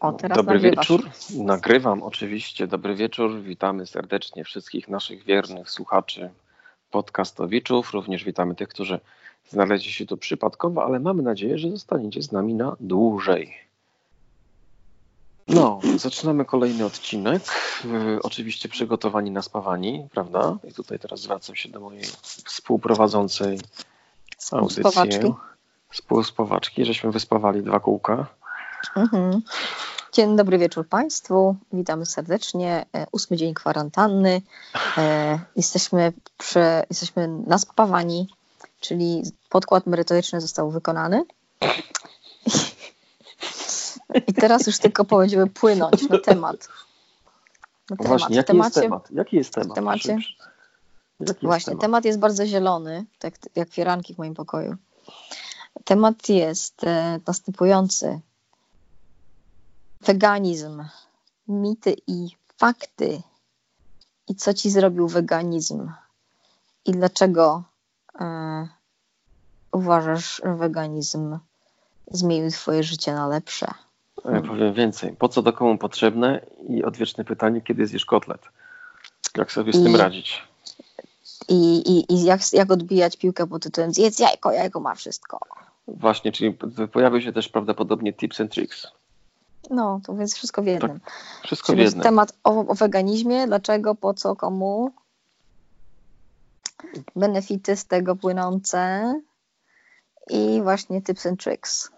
O, teraz Dobry nagrywasz. wieczór. Nagrywam oczywiście. Dobry wieczór. Witamy serdecznie wszystkich naszych wiernych słuchaczy podcastowiczów. Również witamy tych, którzy znaleźli się tu przypadkowo, ale mamy nadzieję, że zostaniecie z nami na dłużej. No, zaczynamy kolejny odcinek. Yy, oczywiście przygotowani na spawani, prawda? I tutaj teraz zwracam się do mojej współprowadzącej audycję. Spawaczki. Współspawaczki, żeśmy wyspawali dwa kółka. Mhm. Dzień dobry wieczór Państwu. Witamy serdecznie. E, Ósmy dzień kwarantanny. E, Jesteśmy, przy, jesteśmy naspawani, czyli podkład merytoryczny został wykonany. I teraz już tylko będziemy płynąć na temat. Na No Właśnie, W jaki jest temat? Jaki jest temat? temacie- Jaki jest Właśnie, temat? temat jest bardzo zielony, tak jak firanki w moim pokoju. Temat jest e, następujący. Weganizm, mity i fakty. I co ci zrobił weganizm? I dlaczego e, uważasz, że weganizm zmienił twoje życie na lepsze? Ja powiem więcej. Po co to komu potrzebne? I odwieczne pytanie, kiedy zjesz kotlet? Jak sobie z tym I- radzić? I, i, i jak, jak odbijać piłkę pod tytułem zjedz jajko, jajko ma wszystko. Właśnie, czyli pojawił się też prawdopodobnie tips and tricks. No, to więc wszystko w jednym. Wszystko w Czyli jednym. temat o, o weganizmie, dlaczego, po co, komu, benefity z tego płynące i właśnie tips and tricks.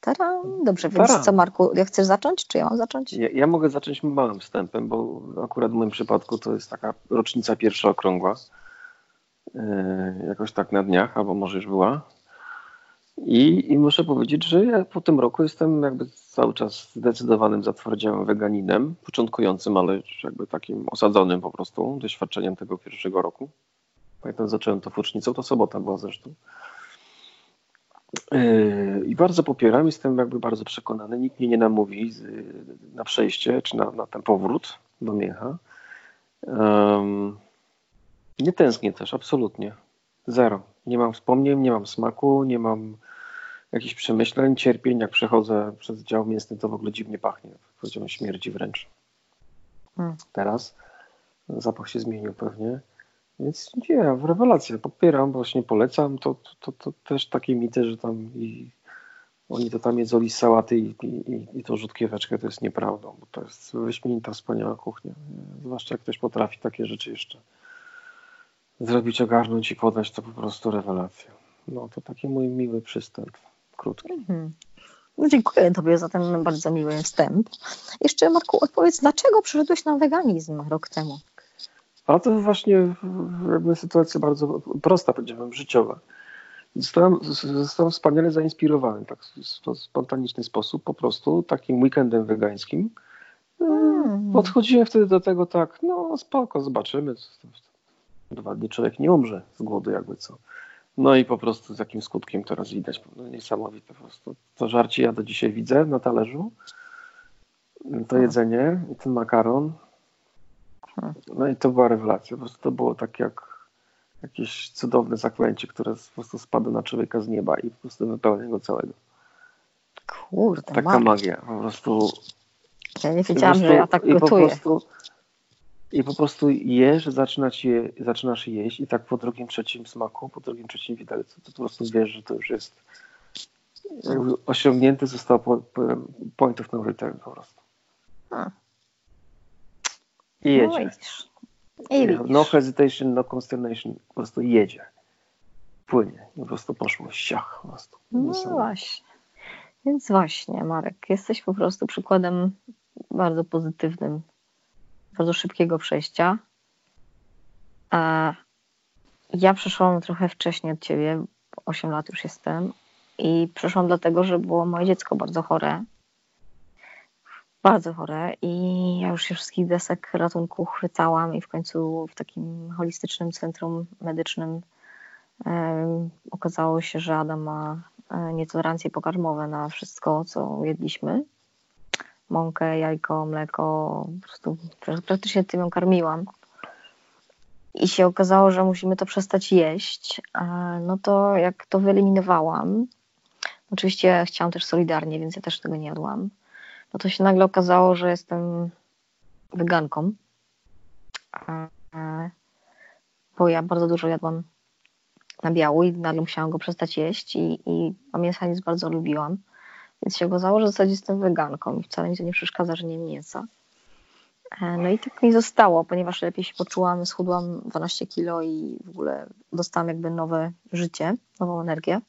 Taram. Dobrze, więc Taram. co Marku, jak chcesz zacząć, czy ja mam zacząć? Ja, ja mogę zacząć małym wstępem, bo akurat w moim przypadku to jest taka rocznica pierwsza okrągła. Yy, jakoś tak na dniach, albo może już była. I, I muszę powiedzieć, że ja po tym roku jestem jakby cały czas zdecydowanym, zatwardziałym weganinem, początkującym, ale jakby takim osadzonym po prostu doświadczeniem tego pierwszego roku. Pamiętam, zacząłem to fucznicą, to sobota była zresztą. Yy, I bardzo popieram, jestem jakby bardzo przekonany, nikt mnie nie namówi na przejście czy na, na ten powrót do Miecha. Em, nie tęsknię też, absolutnie. Zero. Nie mam wspomnień, nie mam smaku, nie mam jakichś przemyśleń, cierpień. Jak przechodzę przez dział mięsny, to w ogóle dziwnie pachnie. Powiedziałem śmierci wręcz. Hmm. Teraz zapach się zmienił pewnie. Więc nie, w rewelacja popieram, właśnie polecam. To, to, to, to też takie mity, że tam i oni to tam jedzą z sałaty i, i, i to rzutkieweczkę, to jest nieprawdą, bo to jest wyśmienita, wspaniała kuchnia. Zwłaszcza jak ktoś potrafi takie rzeczy jeszcze zrobić, ogarnąć i podać, to po prostu rewelacja. No to taki mój miły przystęp, krótki. Mhm. No, dziękuję Tobie za ten bardzo miły wstęp. Jeszcze Marku, odpowiedz, dlaczego przyszedłeś na weganizm rok temu? A to właśnie jakby sytuacja bardzo prosta, powiedziałbym, życiowa. Zostałem, zostałem wspaniale zainspirowany, tak w spontaniczny sposób, po prostu takim weekendem wegańskim. Mm. Podchodziłem wtedy do tego tak, no spoko, zobaczymy. Dwa dni człowiek nie umrze z głodu, jakby co. No i po prostu z jakim skutkiem teraz widać. No, niesamowite po prostu. To żarcie ja do dzisiaj widzę na talerzu. To jedzenie i ten makaron. No i to była rewelacja. Po prostu to było tak jak jakieś cudowne zaklęcie, które po prostu spada na człowieka z nieba i po prostu wypełnia go całego. Kurde, Taka magia. Po prostu ja nie wiedziałam, prostu- że ja tak i po gotuję. prostu, I po prostu jesz, zaczynasz, je, zaczynasz jeść i tak po drugim, trzecim smaku, po drugim, trzecim widelcu, to po prostu wiesz, że to już jest osiągnięty został po, po, point of no return po prostu. A. I No jedzie. widzisz. I widzisz. No hesitation, no consternation. Po prostu jedzie. Płynie. Po prostu poszło siach. Po prostu. No właśnie. Więc właśnie, Marek, jesteś po prostu przykładem bardzo pozytywnym, bardzo szybkiego przejścia. A ja przeszłam trochę wcześniej od ciebie, 8 lat już jestem i przeszłam dlatego, że było moje dziecko bardzo chore. Bardzo chore i ja już się wszystkich desek ratunku chwytałam i w końcu w takim holistycznym centrum medycznym em, okazało się, że Adam ma e, nietolerancje pokarmowe na wszystko, co jedliśmy. Mąkę, jajko, mleko, po prostu pra- praktycznie tym ją karmiłam. I się okazało, że musimy to przestać jeść. No to jak to wyeliminowałam, oczywiście chciałam też solidarnie, więc ja też tego nie jadłam. no to się nagle okazało, że jestem weganką. Bo ja bardzo dużo jadłam na biały i nagle musiałam go przestać jeść i, i mięsa nic bardzo lubiłam. Więc się okazało, że w zasadzie jestem weganką i wcale mi to nie przeszkadza, że nie mięsa. E, no i tak mi zostało, ponieważ lepiej się poczułam, schudłam 12 kilo i w ogóle dostałam jakby nowe życie, nową energię.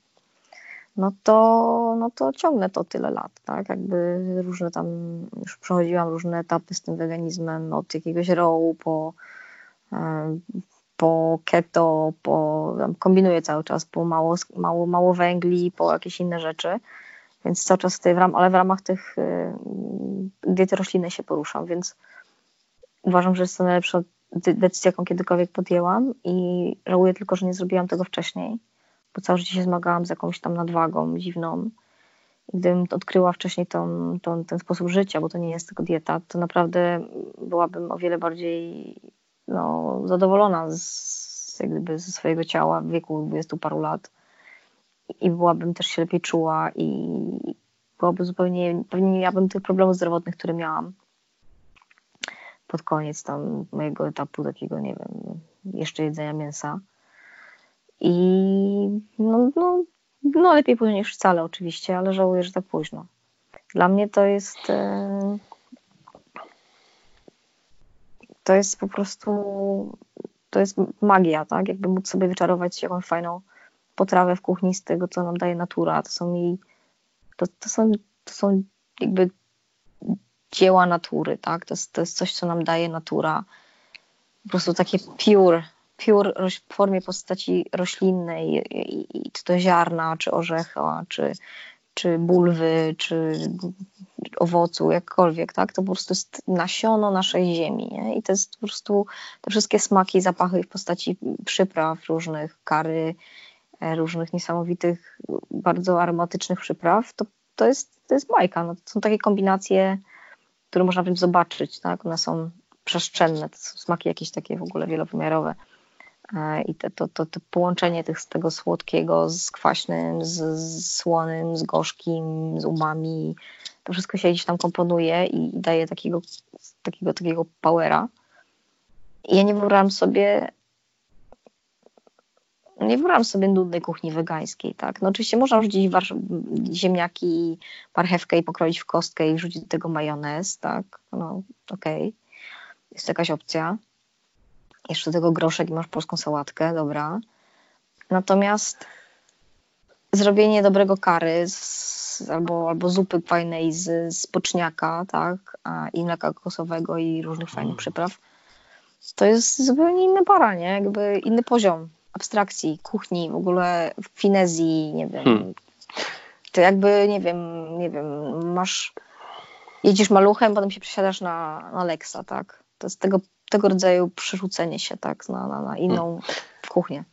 No to, no to ciągnę to tyle lat, tak? Jakby różne tam, już przechodziłam różne etapy z tym weganizmem, od jakiegoś rołu po, e, po keto, po, kombinuję cały czas, po mało, mało, mało węgli, po jakieś inne rzeczy. Więc cały czas w tej, ale w ramach tych y, diety roślinnej się poruszam, więc uważam, że jest to najlepsza decyzja, jaką kiedykolwiek podjęłam i żałuję tylko, że nie zrobiłam tego wcześniej, bo całe życie się zmagałam z jakąś tam nadwagą dziwną. I gdybym odkryła wcześniej tą, tą, ten sposób życia, bo to nie jest tylko dieta, to naprawdę byłabym o wiele bardziej no, zadowolona z, jak gdyby ze swojego ciała w wieku 20 paru lat i byłabym też się lepiej czuła i byłoby zupełnie, pewnie nie miałabym tych problemów zdrowotnych, które miałam pod koniec tam mojego etapu takiego, nie wiem, jeszcze jedzenia mięsa. I no, no, no lepiej później niż wcale oczywiście, ale żałuję, że tak późno. Dla mnie to jest e, to jest po prostu to jest magia, tak? Jakby móc sobie wyczarować jakąś fajną potrawę w kuchni z tego, co nam daje natura. To są jej, to, to, są, to są jakby dzieła natury, tak? To jest, to jest coś, co nam daje natura. Po prostu takie pure, pure w formie postaci roślinnej, i, i, czy to ziarna, czy orzecha, czy, czy bulwy, czy owocu, jakkolwiek, tak? To po prostu jest nasiono naszej ziemi, nie? I to jest po prostu te wszystkie smaki, zapachy w postaci przypraw różnych, kary, różnych niesamowitych, bardzo aromatycznych przypraw, to, to, jest, to jest bajka. No, to są takie kombinacje, które można wręcz zobaczyć, tak? One są przestrzenne, to są smaki jakieś takie w ogóle wielowymiarowe. E, I te, to, to, to połączenie tych, tego słodkiego z kwaśnym, z, z słonym, z gorzkim, z umami, to wszystko się gdzieś tam komponuje i, i daje takiego, takiego, takiego powera. I ja nie wyobrażam sobie nie wyobrażam sobie nudnej kuchni wegańskiej, tak? No oczywiście można wrzucić ziemniaki, marchewkę i pokroić w kostkę i wrzucić do tego majonez, tak? No okej, okay. jest to jakaś opcja. Jeszcze do tego groszek i masz polską sałatkę, dobra. Natomiast zrobienie dobrego kary z, albo, albo zupy fajnej z, z poczniaka, tak? A, I mleka kokosowego i różnych fajnych mm. przypraw, to jest zupełnie inny para, nie? Jakby inny poziom abstrakcji, kuchni, w ogóle finezji, nie wiem. Hmm. To jakby, nie wiem, nie wiem, masz, jedziesz maluchem, potem się przesiadasz na, na Lexa, tak? To jest tego, tego rodzaju przerzucenie się, tak, na, na, na inną hmm. kuchnię.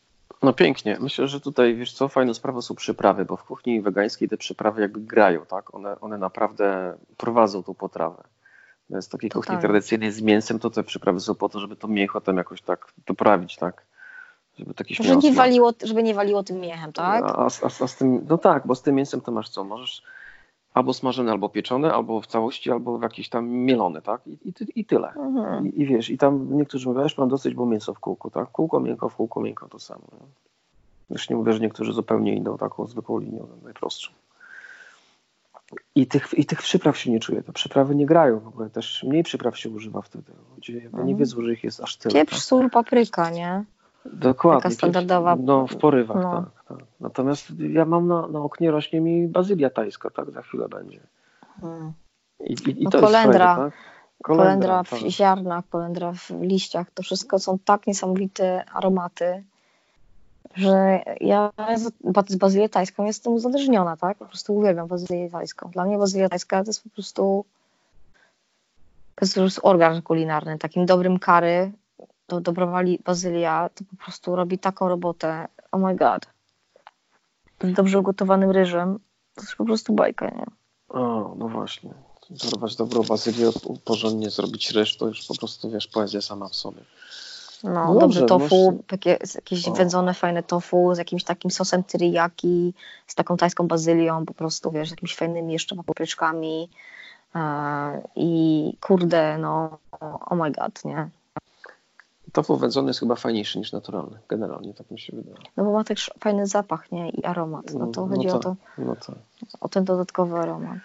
No pięknie. Myślę, że tutaj, wiesz co, fajna sprawa są przyprawy, bo w kuchni wegańskiej te przyprawy jakby grają, tak? One, one naprawdę prowadzą tą potrawę. Z takiej kuchni tradycyjnej z mięsem, to te przyprawy są po to, żeby to mięcho tam jakoś tak doprawić, tak? Żeby, taki żeby, nie waliło, żeby nie waliło tym miechem, tak? A, a, a, z tym, no tak, bo z tym mięsem to masz co? Możesz albo smażone, albo pieczone, albo w całości, albo w jakieś tam mielone, tak? I, i, i tyle. Mhm. I, I, wiesz, i tam niektórzy mówią, już mam dosyć, bo mięso w kółku, tak? Kółko, miękko, w kółko, miękko to samo. Nie? Już nie mówię, że niektórzy zupełnie idą taką zwykłą linią, najprostszą. I tych, I tych przypraw się nie czuje. Te przyprawy nie grają w ogóle. Też mniej przypraw się używa wtedy. Ludzie mhm. nie wiedzą, że ich jest aż tyle. Pieprz, tak? sól, papryka, nie? Dokładnie. Taka standardowa. No, w porywach, no. tak, tak. Natomiast ja mam na, na oknie rośnie mi bazylia tajska, tak, za chwilę będzie. Hmm. I, i, i no, to kolendra, jest fajne, tak? Kolendra, kolendra w tak. ziarnach, kolendra w liściach, to wszystko są tak niesamowite aromaty, że ja z bazylią tajską jestem uzależniona, tak? Po prostu uwielbiam bazylię tajską. Dla mnie bazylia tajska to jest po prostu to jest po prostu organ kulinarny. Takim dobrym kary to dobrowali bazylia, to po prostu robi taką robotę. Oh my god. Z dobrze ugotowanym ryżem, to jest po prostu bajka, nie? O, no właśnie. Zorować dobrą bazylię, porządnie zrobić ryż, to już po prostu, wiesz, poezja sama w sobie. No, no dobrze tofu, takie, jakieś o. wędzone fajne tofu z jakimś takim sosem teriyaki, z taką tajską bazylią, po prostu, wiesz, z jakimiś fajnymi jeszcze papryczkami, I kurde, no, oh my god, nie? Tofu wędzony jest chyba fajniejszy niż naturalny, generalnie, tak mi się wydaje. No bo ma też fajny zapach, nie? I aromat. No to no, chodzi no o to, no to. o ten dodatkowy aromat.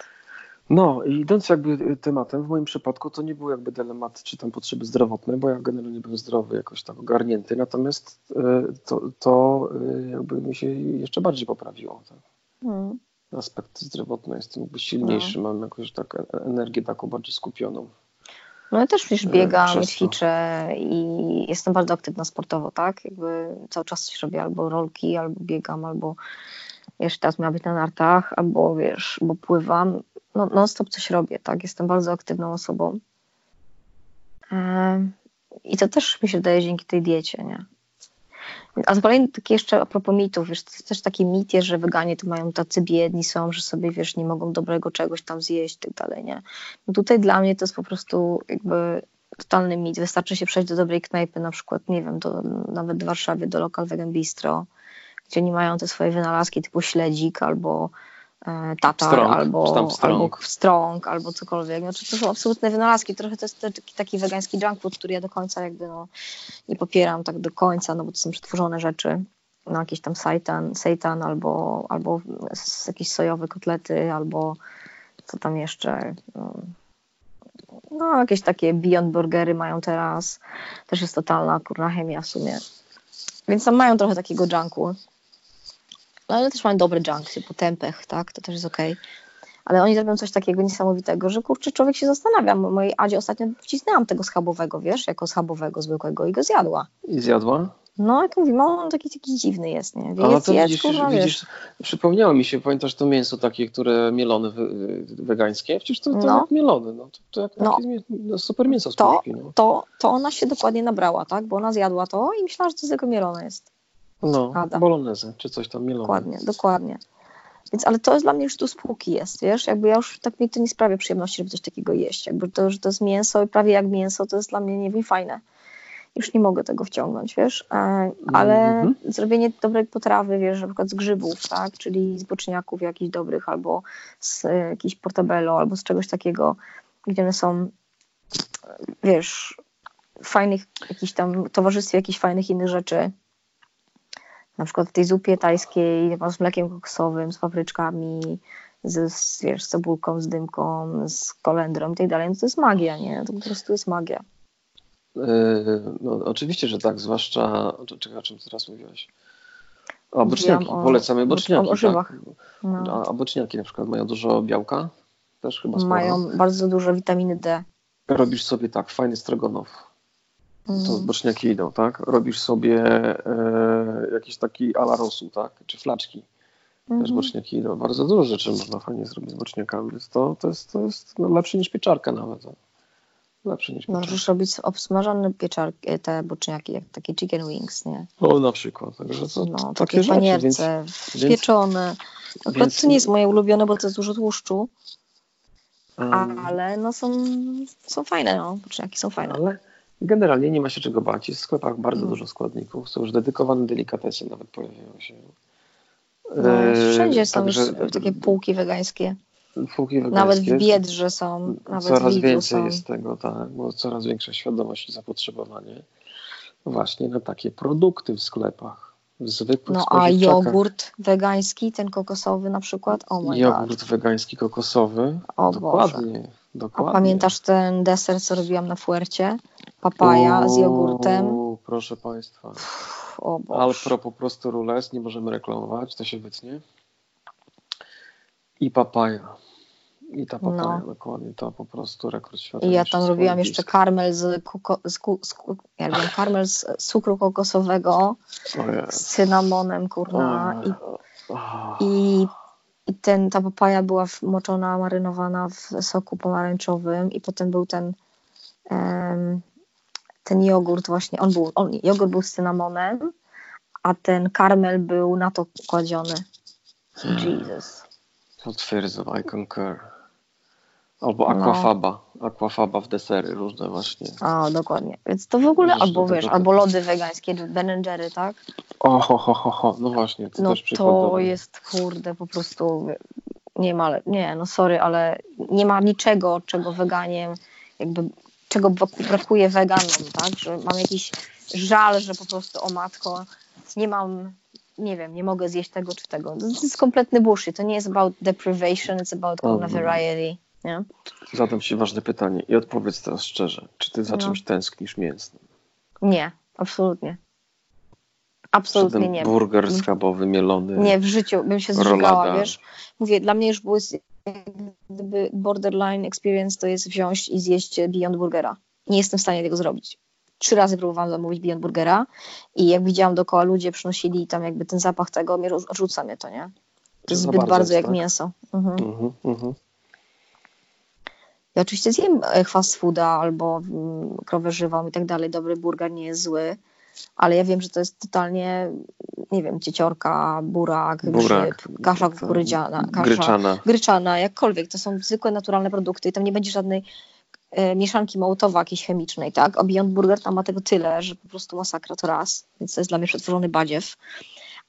No i idąc jakby tematem, w moim przypadku to nie był jakby dylemat, czy tam potrzeby zdrowotne, bo ja generalnie byłem zdrowy, jakoś tak ogarnięty, natomiast e, to, to e, jakby mi się jeszcze bardziej poprawiło. Tak? Hmm. Aspekt zdrowotny jest jakby silniejszy, no. mam jakąś tak e, energię taką bardziej skupioną. No ja też przecież biegam, ćwiczę i jestem bardzo aktywna sportowo, tak? Jakby cały czas coś robię, albo rolki, albo biegam, albo jeszcze teraz miała być na nartach, albo wiesz, bo pływam. No, non stop coś robię, tak? Jestem bardzo aktywną osobą. I to też mi się daje dzięki tej diecie, nie? A z kolei takie jeszcze a propos mitów, wiesz, to jest też taki mit że weganie to mają tacy biedni są, że sobie, wiesz, nie mogą dobrego czegoś tam zjeść i tak dalej, nie? No tutaj dla mnie to jest po prostu jakby totalny mit. Wystarczy się przejść do dobrej knajpy, na przykład, nie wiem, do, nawet w Warszawie, do Local Vegan Bistro, gdzie oni mają te swoje wynalazki typu śledzik albo tatar, strong, albo, strong. albo strong, albo cokolwiek. Znaczy, to są absolutne wynalazki. Trochę to jest taki, taki wegański junk food, który ja do końca jakby no, nie popieram tak do końca, no bo to są przetworzone rzeczy. No, jakiś tam seitan, seitan albo, albo jakieś sojowe kotlety, albo co tam jeszcze. No, no, jakieś takie Beyond Burgery mają teraz. Też jest totalna kurna chemia w sumie. Więc tam mają trochę takiego junku. No, ale też mają dobry junk, typu tempeh, tak? To też jest okej. Okay. Ale oni robią coś takiego niesamowitego, że kurczę, człowiek się zastanawia. Mojej Adzie ostatnio wcisnęłam tego schabowego, wiesz, jako schabowego zwykłego i go zjadła. I zjadła? No, jak mówimy, on taki, taki dziwny jest, nie? Wie, jest, to jest, widzisz, kurwa, widzisz, przypomniało mi się, pamiętasz to mięso takie, które mielone wegańskie? Przecież to, to no. jak mielone, no. To, to jak no. no, super mięso z to, puszki, no. to, to ona się dokładnie nabrała, tak? Bo ona zjadła to i myślała, że to z tego mielone jest. No, Ada. bolognese, czy coś tam mielone. Dokładnie, dokładnie. Więc, ale to jest dla mnie już tu spółki jest, wiesz, jakby ja już tak mi to nie sprawia przyjemności, żeby coś takiego jeść, jakby to, że to jest mięso i prawie jak mięso, to jest dla mnie nie wiem, fajne. Już nie mogę tego wciągnąć, wiesz, e, ale mm -hmm. zrobienie dobrej potrawy, wiesz, na przykład z grzybów, tak, czyli z boczniaków jakichś dobrych, albo z e, jakichś portobello, albo z czegoś takiego, gdzie one są, wiesz, fajnych, jakichś tam towarzystwie jakichś fajnych innych rzeczy, na przykład w tej zupie tajskiej z mlekiem kokosowym, z papryczkami, z, z, wiesz, z cebulką, z dymką, z kolendrą i tak dalej, no to jest magia, nie? To po prostu jest magia. Yy, no, oczywiście, że tak, zwłaszcza, czekaj, o czym teraz mówiłaś? O boczniaki, o, polecamy boczniaki. O, tak. no. A boczniaki na przykład mają dużo białka? Też chyba sporo. Mają bardzo dużo witaminy D. Robisz sobie tak, fajny strogonow to mhm. boczniaki idą, tak? Robisz sobie e, jakiś taki ala rosół, tak? Czy flaczki. Też mhm. boczniaki idą. Bardzo dużo rzeczy można fajnie zrobić z boczniakami, więc to, to jest, to jest no, lepsze niż pieczarka nawet. Tak? Lepsze niż pieczarka. Możesz robić obsmażone pieczarki, e, te boczniaki, jak takie chicken wings, nie? O, na przykład. Także to, no, takie, takie panierce, więc, pieczone. Akurat więc, to nie jest moje ulubione, bo to jest dużo tłuszczu. Um, ale no są, są fajne, no. Boczniaki są fajne. Ale Generalnie nie ma się czego bać. Jest w sklepach bardzo no. dużo składników. Są już dedykowane delikatesy, nawet pojawiają się. No, e, wszędzie są Także, już takie półki wegańskie. Półki wegańskie. Nawet w Biedrze są. Nawet coraz w więcej są. jest tego, tak, bo coraz większa świadomość i zapotrzebowanie właśnie na takie produkty w sklepach. W zwykłych no a jogurt wegański, ten kokosowy na przykład? Oh jogurt God. wegański kokosowy? O Dokładnie. Boże. Dokładnie. A pamiętasz ten deser, co robiłam na Fuercie? Papaja z jogurtem. Proszę Państwa. O Alpro po prostu rules, nie możemy reklamować, to się wytnie. I papaja. I ta papaja, no. dokładnie, to po prostu rekord świata. I ja tam robiłam jeszcze karmel z, kuko, z, ku, z, ja robiłam karmel z cukru kokosowego z cynamonem, kurna. I, i, I, ten, ta papaja była moczona, marynowana w soku pomarańczowym i potem był ten um, ten jogurt właśnie, on był, on, jogurt był z cynamonem, a ten karmel był na to kładziony. Jesus. Potwierdzam, I concur. Albo no. aquafaba. No. Aquafaba w desery różne właśnie. O, dokładnie. Więc to w ogóle, albo wiesz, albo lody wegańskie, Ben Jerry, tak? O, ho, ho, ho, ho. no właśnie. To no też to jest, kurde, po prostu Nie ma, nie, no sorry, ale nie ma niczego, czego weganie, jakby, czego brakuje weganom, tak? Że mam jakiś żal, że po prostu, o matko, nie mam, nie wiem, nie mogę zjeść tego czy tego. To jest kompletny bullshit. To nie jest about deprivation, it's about oh, variety. Nie? Zadam Ci ważne pytanie i odpowiedz teraz szczerze. Czy Ty za no. czymś tęsknisz mięsnym? Nie, absolutnie. Absolutnie nie. burger schabowy, mielony. Nie, w życiu bym się zżygała, wiesz. Mówię, dla mnie już było gdyby borderline experience to jest wziąć i zjeść Beyond Burgera. Nie jestem w stanie tego zrobić. Trzy razy próbowałam zamówić Beyond Burgera i jak widziałam dookoła ludzie przynosili tam jakby ten zapach tego, mnie odrzuca mnie to, nie? To jest zbyt bardzo, bardzo jak tak? mięso. Mhm. Mhm, mhm. Ja oczywiście zjem e, fast fooda albo mm, krowę żywą i tak dalej. Dobry burger nie jest zły, ale ja wiem, że to jest totalnie, nie wiem, cieciorka, burak, burak grzyb, kasza kukurydziana, kasza gryczana. gryczana, jakkolwiek. To są zwykłe, naturalne produkty i tam nie będzie żadnej e, mieszanki mołotowa jakiejś chemicznej, tak? A Beyond Burger tam ma tego tyle, że po prostu masakra to raz, więc to jest dla mnie przetworzony badziew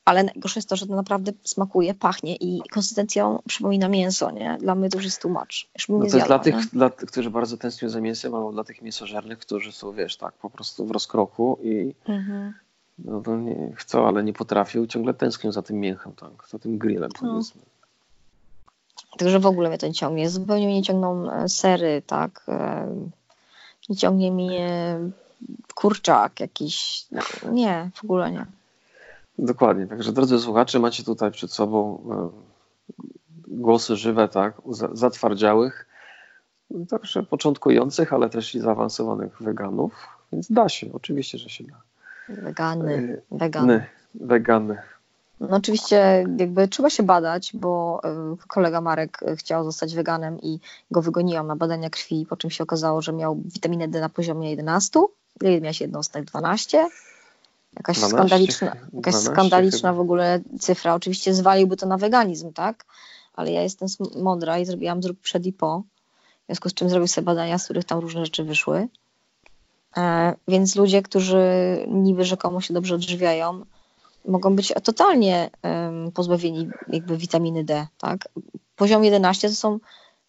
ale najgorsze jest to, że to naprawdę smakuje, pachnie i konsystencją przypomina mięso, nie? Dla mnie to już jest tłumacz. No to zjadła, jest dla tych, dla, którzy bardzo tęsknią za mięsem, albo dla tych mięsożernych, którzy są, wiesz, tak, po prostu w rozkroku i mhm. no nie, chcą, ale nie potrafią, ciągle tęsknią za tym mięchem, tak, za tym grillem, no. powiedzmy. No. Także w ogóle mnie to nie ciągnie. Zupełnie mnie nie ciągną e, sery, tak. E, nie ciągnie mnie kurczak jakiś. Nie, w ogóle nie. Dokładnie. Także drodzy słuchacze, macie tutaj przed sobą e, głosy żywe, tak, zatwardziałych, także początkujących, ale też i zaawansowanych weganów, więc da się, oczywiście, że się da. Wegany, e, wegany. Wegany. No oczywiście jakby trzeba się badać, bo e, kolega Marek chciał zostać weganem i go wygoniłam na badania krwi, po czym się okazało, że miał witaminę D na poziomie 11. Ile miałeś jednostek? 12? Jakaś 12, skandaliczna, jakaś 12 skandaliczna chyba. w ogóle cyfra. Oczywiście zwaliłby to na weganizm, tak? Ale ja jestem mądra i zrobiłam zrób przed i po. W związku z czym zrobił sobie badania, z których tam różne rzeczy wyszły. E, więc ludzie, którzy niby rzekomo się dobrze odżywiają, mogą być totalnie um, pozbawieni jakby witaminy D, tak? Poziom 11 to są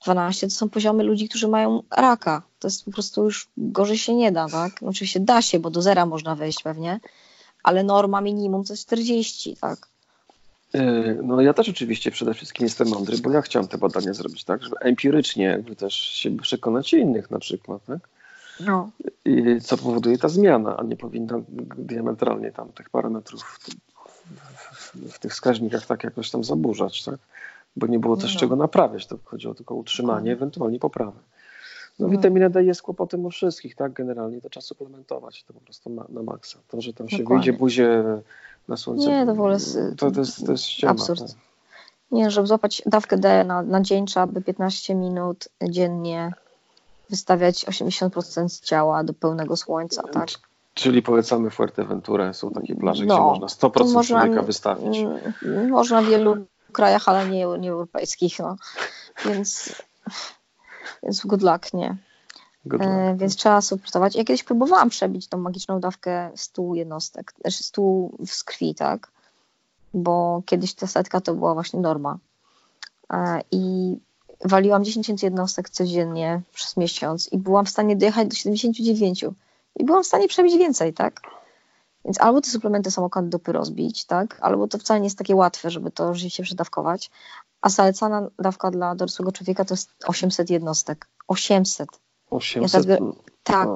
12 to są poziomy ludzi, którzy mają raka. To jest po prostu już gorzej się nie da, tak? Oczywiście da się, bo do zera można wejść pewnie, ale norma minimum to jest 40, tak? E, no ja też oczywiście przede wszystkim jestem mądry, bo ja chciałem te badania zrobić tak, żeby empirycznie jakby też się przekonać innych na przykład, tak? No. I co powoduje ta zmiana, a nie powinna diametralnie tam tych parametrów w, w, w tych wskaźnikach tak jakoś tam zaburzać, tak? Bo nie było też no. czego naprawiać, to chodziło tylko o utrzymanie, ewentualnie poprawę. No, no, witamina D jest kłopotem u wszystkich, tak? Generalnie to trzeba suplementować to po prostu na, na maksa. To, że tam się Dokładnie. wyjdzie buzie na słońce, nie, to, w ogóle to, to, jest, to jest ściema, absurd. Tak? Nie, żeby złapać dawkę D na, na dzień trzeba by 15 minut dziennie wystawiać 80% ciała do pełnego słońca, tak? Czyli polecamy Fuerteventurę, są takie plaże, no, gdzie można 100% można, człowieka wystawić. Można w wielu krajach, ale nie, nie europejskich, no. Więc więc good luck, nie. Good luck. E, więc trzeba supportować. Ja kiedyś próbowałam przebić tą magiczną dawkę 100 jednostek, 100 z krwi, tak? Bo kiedyś ta setka to była właśnie norma. E, I waliłam 10 tysięcy jednostek codziennie przez miesiąc i byłam w stanie dojechać do 79. I byłam w stanie przebić więcej, tak? Więc albo te suplementy są dupy rozbić, tak? Albo to wcale nie jest takie łatwe, żeby to rzeczywiście przedawkować. A zalecana dawka dla dorosłego człowieka to jest 800 jednostek. 800. 800? Ja tak.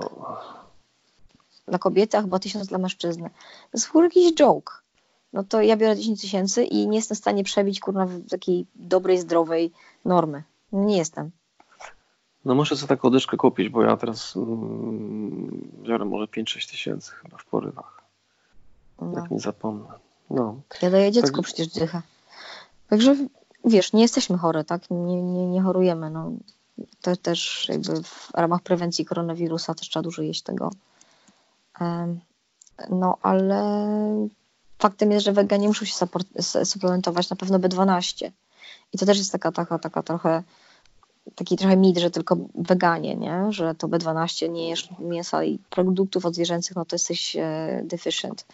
Dla kobiety, a chyba 1000 dla mężczyzny. To jest w ogóle jakiś joke. No to ja biorę 10 tysięcy i nie jestem w stanie przebić kurna w takiej dobrej, zdrowej normy. No nie jestem. No muszę sobie taką dyszkę kupić, bo ja teraz mm, biorę może 5-6 tysięcy chyba w porywach. No. Jak nie zapomnę. No. Ja daję dziecku tak... przecież dychę. Także wiesz, nie jesteśmy chore, tak? Nie, nie, nie chorujemy. No. To też jakby w ramach prewencji koronawirusa też trzeba dużo jeść tego. No, ale faktem jest, że weganie muszą się suplementować na pewno B12. I to też jest taka, taka, taka trochę taki trochę mit, że tylko weganie, nie? że to B12 nie jesz mięsa i produktów odzwierzęcych, no to jesteś e, deficient.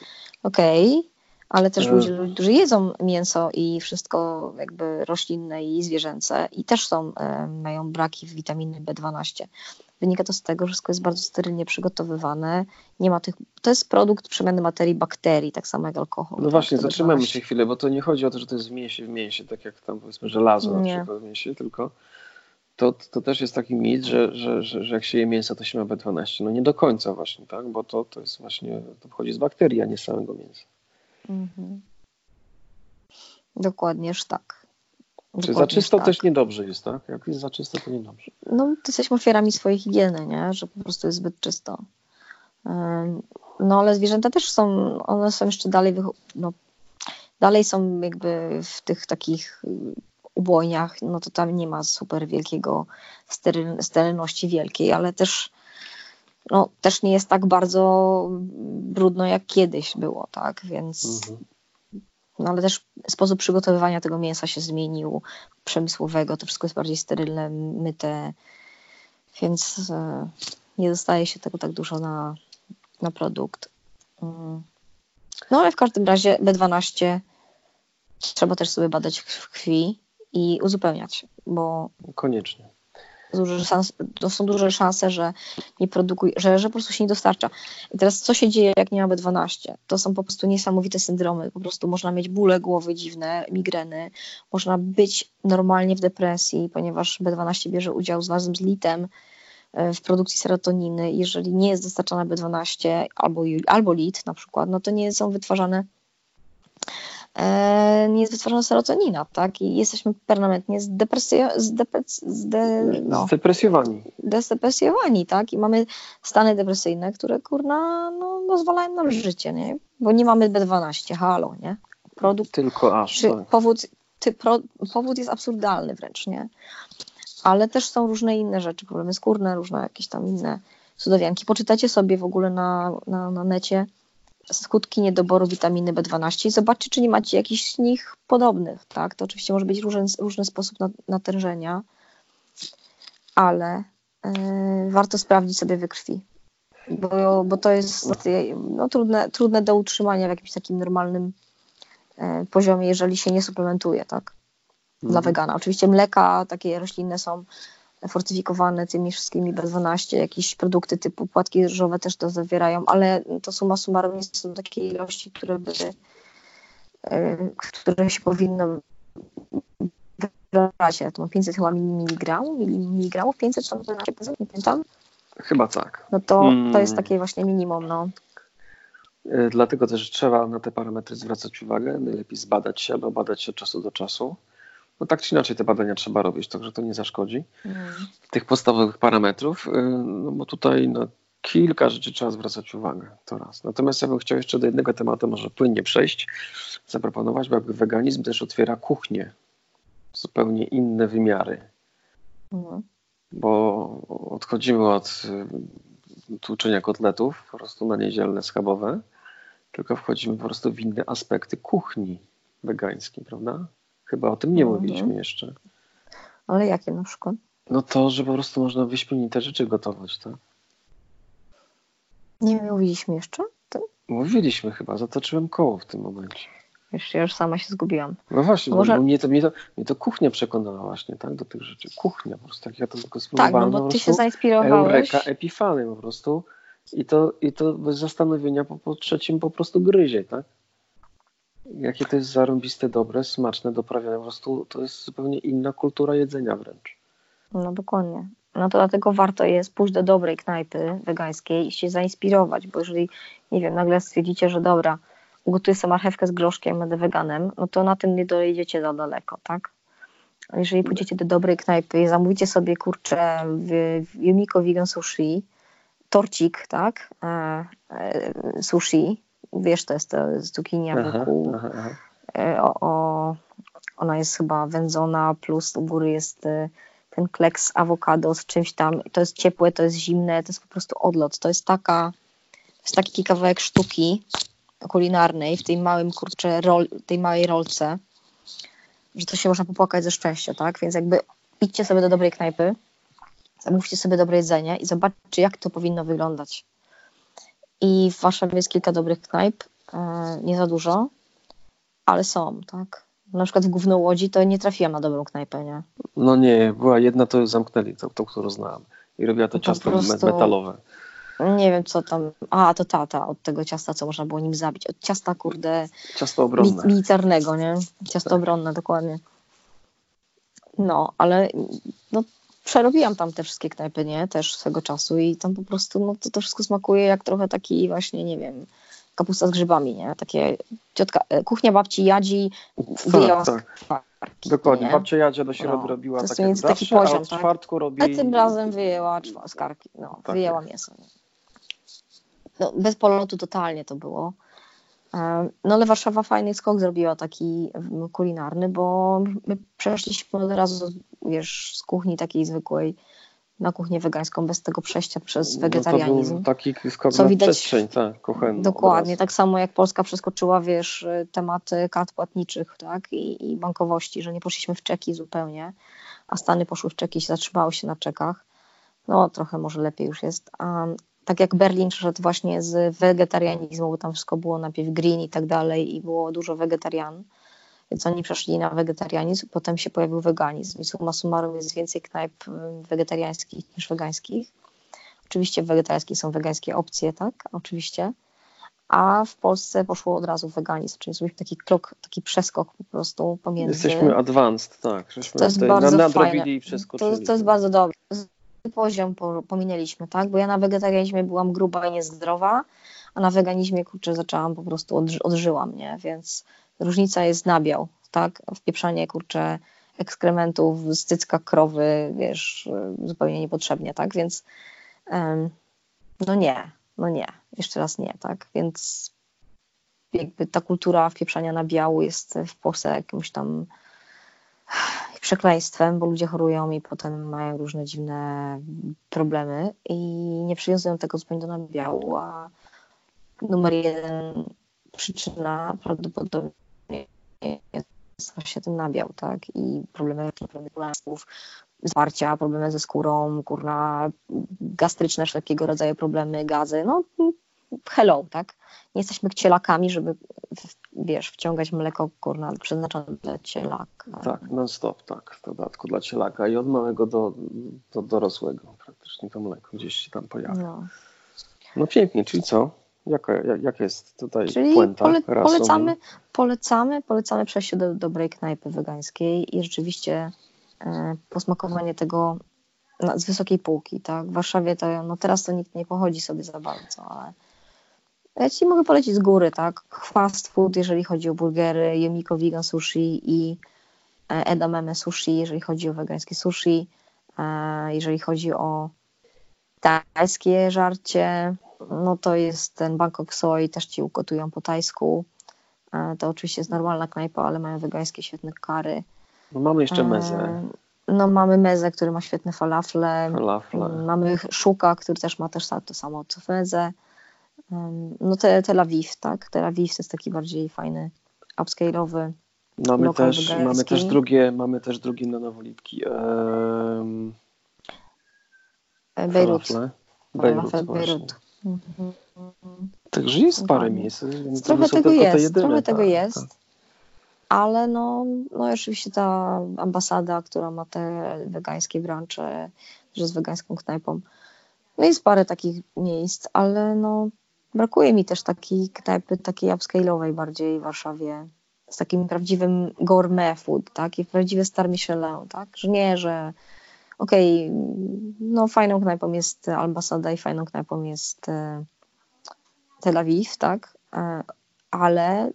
Okej, okay, ale też ludzie, którzy jedzą mięso i wszystko jakby roślinne i zwierzęce i też są, mają braki w witaminy B12. Wynika to z tego, że wszystko jest bardzo sterylnie przygotowywane. Nie ma tych, to jest produkt przemiany materii bakterii, tak samo jak alkohol. No właśnie, zatrzymajmy się chwilę, bo to nie chodzi o to, że to jest w mięsie w mięsie, tak jak tam powiedzmy żelazo na przykład w mięsie, tylko to, to też jest taki mit, że, że, że, że jak się je mięso, to się ma B12. No nie do końca właśnie, tak? Bo to, to jest właśnie, to pochodzi z bakterii, a nie z samego mięsa. Mhm. Dokładnież tak. Czy za czysto tak. też niedobrze jest, tak? Jak jest za czysto, to niedobrze. No, to jesteśmy ofiarami swojej higieny, nie? Że po prostu jest zbyt czysto. No, ale zwierzęta też są, one są jeszcze dalej, no, dalej są jakby w tych takich ubojniach, no to tam nie ma super wielkiego steryl, sterylności wielkiej, ale też no, też nie jest tak bardzo brudno jak kiedyś było, tak, więc mhm. no, ale też sposób przygotowywania tego mięsa się zmienił, przemysłowego, to wszystko jest bardziej sterylne, myte, więc e, nie dostaje się tego tak dużo na, na produkt. Mm. No ale w każdym razie B12 trzeba też sobie badać w krwi i uzupełniać, bo koniecznie. Duże to są duże szanse, że nie produkuje, że, że po prostu się nie dostarcza. I teraz co się dzieje, jak nie ma B12? To są po prostu niesamowite syndromy. Po prostu można mieć bóle głowy dziwne, migreny, można być normalnie w depresji, ponieważ B12 bierze udział z razem z litem e, w produkcji serotoniny. Jeżeli nie jest dostarczana B12 albo, albo lit na przykład, no to nie są wytwarzane nie jest wytwarzana serotonina, tak? I jesteśmy permanentnie no, zdepresjowani. Zdepresjowani, tak? I mamy stany depresyjne, które kurna no, pozwalają nam życie, nie? Bo nie mamy B12, halo, nie? Produkt, Tylko aż. Czy, tak. powód, ty, pro, powód jest absurdalny wręcz, nie? Ale też są różne inne rzeczy, problemy skórne, różne jakieś tam inne cudowianki. Poczytajcie sobie w ogóle na, na, na necie skutki niedoboru witaminy B12 i zobaczcie, czy nie macie jakichś z nich podobnych. Tak? To oczywiście może być różny, różny sposób natężenia, ale yy, warto sprawdzić sobie we krwi. Bo, bo to jest no, trudne, trudne do utrzymania w jakimś takim normalnym yy, poziomie, jeżeli się nie suplementuje, tak? Dla mhm. wegana. Oczywiście mleka takie roślinne są fortyfikowane tymi wszystkimi B12, jakieś produkty typu płatki ryżowe też to zawierają, ale to suma summarum nie są takie ilości, które by, e, które się powinno wybrać. Ja to mam 500 chyba miligramów, miligramów 500 tam nie pamiętam. Chyba tak. No to, to jest mm. takie właśnie minimum, no. E, dlatego też trzeba na te parametry zwracać uwagę, najlepiej zbadać się albo badać się od czasu do czasu. No tak czy inaczej te badania trzeba robić, także to nie zaszkodzi. Mm. Tych podstawowych parametrów, y, no bo tutaj na kilka rzeczy trzeba zwracać uwagę, to raz. Natomiast ja bym chciał jeszcze do jednego tematu może płynnie przejść, zaproponować, bo jakby weganizm też otwiera kuchnię, zupełnie inne wymiary. Mm. Bo odchodzimy od y, tłuczenia kotletów po prostu na niedzielne schabowe, tylko wchodzimy po prostu w inne aspekty kuchni wegańskiej, prawda? Chyba o tym nie mhm. mówiliśmy jeszcze. Ale jakie na przykład? No to, że po prostu można wyśmienite rzeczy gotować, tak? Nie mówiliśmy jeszcze? To... Mówiliśmy chyba, zatoczyłem koło w tym momencie. Jeszcze ja już sama się zgubiłam. No właśnie, Może... mnie, to, mnie, to, mnie to kuchnia przekonała właśnie, tak, do tych rzeczy. Kuchnia po prostu, tak ja to tylko spróbowałem. Tak, no bo ty się zainspirowałeś. Eureka, epifany po prostu. I to, I to bez zastanowienia po, po trzecim po prostu gryzie, tak? Jakie to jest zarąbiste, dobre, smaczne, doprawione. Po prostu to jest zupełnie inna kultura jedzenia wręcz. No dokładnie. No to dlatego warto jest pójść do dobrej knajpy wegańskiej i się zainspirować, bo jeżeli, nie wiem, nagle stwierdzicie, że dobra, ugotuję sobie marchewkę z groszkiem, będę weganem, no to na tym nie dojedziecie za daleko, tak? Jeżeli pójdziecie do dobrej knajpy i zamówicie sobie, kurczę, w, Yumiko Vegan Sushi, torcik, tak, e, e, sushi, wiesz, to jest to cukinia wokół. Aha, aha. E, o, o, ona jest chyba wędzona, plus u góry jest e, ten kleks awokado z czymś tam. To jest ciepłe, to jest zimne, to jest po prostu odlot. To jest taka, to jest taki kawałek sztuki kulinarnej w tej małym, kurczę, rol, tej małej rolce, że to się można popłakać ze szczęścia, tak? Więc jakby idźcie sobie do dobrej knajpy, zamówcie sobie dobre jedzenie i zobaczcie, jak to powinno wyglądać. I w Warszawie jest kilka dobrych knajp, e, nie za dużo, ale są, tak. Na przykład w Głównołodzi to nie trafiłam na dobrą knajpę, nie? No nie, była jedna, to już zamknęli, tą, tą którą znałam. I robiła to Po ciasto prostu- metalowe. Nie wiem co tam. A, to tata od tego ciasta, co można było nim zabić. Od ciasta, kurde, Ciasto obronne. militarnego, nie? Ciasto obronne, dokładnie. No, ale no, przerobiłam tam te wszystkie knajpy, nie? Też swego czasu i tam po prostu, no to, to wszystko smakuje jak trochę taki właśnie, nie wiem, kapusta z grzybami, nie? Takie ciotka, e, kuchnia babci Jadzi wyjęła tak, tak. Dokładnie. nie? Babcia Jadzia do środy No, robiła to tak mniej więcej taki zawsze, a poziom, od tak? czwartku robi... A tym razem wyjęła czwa- z karki, no, Tak wyjęła mięso. No, bez polotu totalnie to było. E, No ale Warszawa fajny skok zrobiła taki mm, kulinarny, bo my przeszliśmy od razu, wiesz, z kuchni takiej zwykłej na kuchnię wegańską, bez tego przejścia przez No wegetarianizm. to był taki skok Co na widać- przestrzeń, tak, kuchenną. Dokładnie, tak samo jak Polska przeskoczyła, wiesz, temat kart płatniczych, tak, i, i bankowości, że nie poszliśmy w czeki zupełnie, a Stany poszły w czeki, zatrzymały się na czekach. No, trochę może lepiej już jest. Tak jak Berlin przeszedł właśnie z wegetarianizmu, bo tam wszystko było najpierw green i tak dalej i było dużo wegetarian, więc oni przeszli na wegetarianizm, potem się pojawił weganizm i summa summarum jest więcej knajp y, wegetariańskich niż wegańskich. Oczywiście w wegetariańskich są wegańskie opcje, tak, oczywiście, a w Polsce poszło od razu weganizm, czyli zrobiliśmy taki krok, taki przeskok po prostu pomiędzy... Jesteśmy advanced, tak. Żeśmy To jest bardzo nadrobili fajne. i przeskoczyli. To, to jest bardzo dobre. Poziom po- pominęliśmy, tak? Bo ja na wegetarianizmie byłam gruba i niezdrowa, a na weganizmie, kurczę, zaczęłam po prostu, odży, odżyłam, nie? Więc różnica jest nabiał, tak? Wpieprzanie, kurczę, ekskrementów z cycka krowy, wiesz, zupełnie niepotrzebnie, tak? Więc em, no nie, no nie, jeszcze raz nie, tak? Więc jakby ta kultura wpieprzania nabiału jest w Polsce jakimś tam przekleństwem, bo ludzie chorują i potem mają różne dziwne problemy i nie przywiązują tego zupełnie do nabiału, a numer jeden przyczyna prawdopodobnie jest właśnie ten nabiał, tak? I problemy problemy kulastów, zwarcia, problemy ze skórą, kurna, gastryczne, wszelkiego rodzaju problemy, gazy, no hello, tak? Nie jesteśmy kcielakami, żeby, wiesz, wciągać mleko, kurna, przeznaczone dla cielaka. Tak, non-stop, tak. W dodatku dla cielaka i od małego do, do dorosłego praktycznie to mleko gdzieś się tam pojawia. No. No pięknie, czyli co? Jaka, jak, jest tutaj Czyli puenta? pole, polecamy, polecamy, polecamy przejście do dobrej knajpy wegańskiej i rzeczywiście e, posmakowanie tego na, z wysokiej półki, tak? W Warszawie to, no teraz to nikt nie pochodzi sobie za bardzo, ale ja ci mogę polecić z góry, tak? Fast food, jeżeli chodzi o burgery, Yumiko Vegan Sushi i e, Edamame Sushi, jeżeli chodzi o wegańskie sushi, e, jeżeli chodzi o tajskie żarcie, no to jest ten Bangkok Soy, też ci ugotują po tajsku. E, To oczywiście jest normalna knajpa, ale mają wegańskie świetne kary. No mamy jeszcze mezę, No mamy mezę, który ma świetne falafle. falafle. Mamy szuka, który też ma też to samo co mezę. No te, Tel Awiw, tak? Tel Awiw to jest taki bardziej fajny, upscale'owy. Mamy też, mamy też drugie, mamy też drugie na nowolitki. Ehm, e, Bejrut. falafle. Bejrut, Falafel. Bejrut. Mhm. Także jest parę miejsc. Trochę tego jest, jedyne, trochę tego tak, jest. tak. Ale no, no oczywiście ta ambasada, która ma te wegańskie brancze, że z wegańską knajpą. No jest parę takich miejsc, ale no brakuje mi też takiej knajpy, takiej upscale'owej bardziej w Warszawie, z takim prawdziwym gourmet food, tak? I prawdziwy star Michelin, tak? Że nie, że okej, no fajną knajpą jest ambasada i fajną knajpą jest e, Tel Awiw, tak? E, ale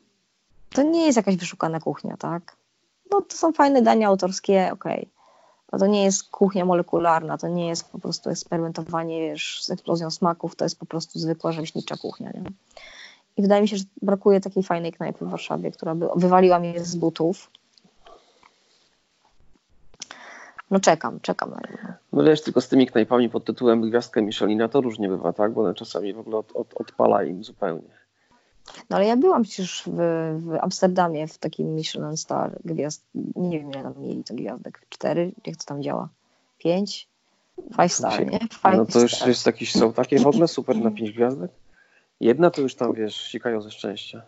to nie jest jakaś wyszukana kuchnia, tak? No to są fajne dania autorskie, okej. No to nie jest kuchnia molekularna, to nie jest po prostu eksperymentowanie wiesz, z eksplozją smaków, to jest po prostu zwykła rzemieślnicza kuchnia, nie? I wydaje mi się, że brakuje takiej fajnej knajpy w Warszawie, która by wywaliła mnie z butów. No czekam, czekam na nią. No wiesz, tylko z tymi knajpami pod tytułem Gwiazdka Michelina to różnie bywa, tak? Bo one czasami w ogóle od, od, odpala im zupełnie. No ale ja byłam przecież w, w Amsterdamie w takim Michelin Star gwiazd. Nie wiem, ile tam mieli to gwiazdek. Cztery? Jak to tam działa? Pięć? Five star, nie? Five No to już star. jest jakiś, są takie w ogóle super na pięć gwiazdek? Jedna to już tam, wiesz, sikają ze szczęścia.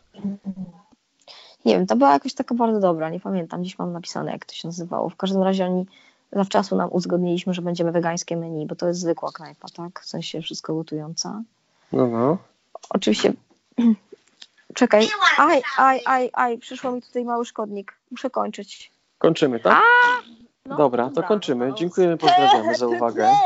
Nie wiem, to była jakoś taka bardzo dobra, nie pamiętam, gdzieś mam napisane, jak to się nazywało. W każdym razie oni zawczasu nam uzgodniliśmy, że będziemy wegańskie menu, bo to jest zwykła knajpa, tak? W sensie wszystko gotująca. No, no. Oczywiście. Czekaj. Aj, aj, aj, aj, przyszło mi tutaj mały szkodnik. Muszę kończyć. Kończymy, tak? No, dobra, to kończymy. Dziękujemy, pozdrawiamy za uwagę.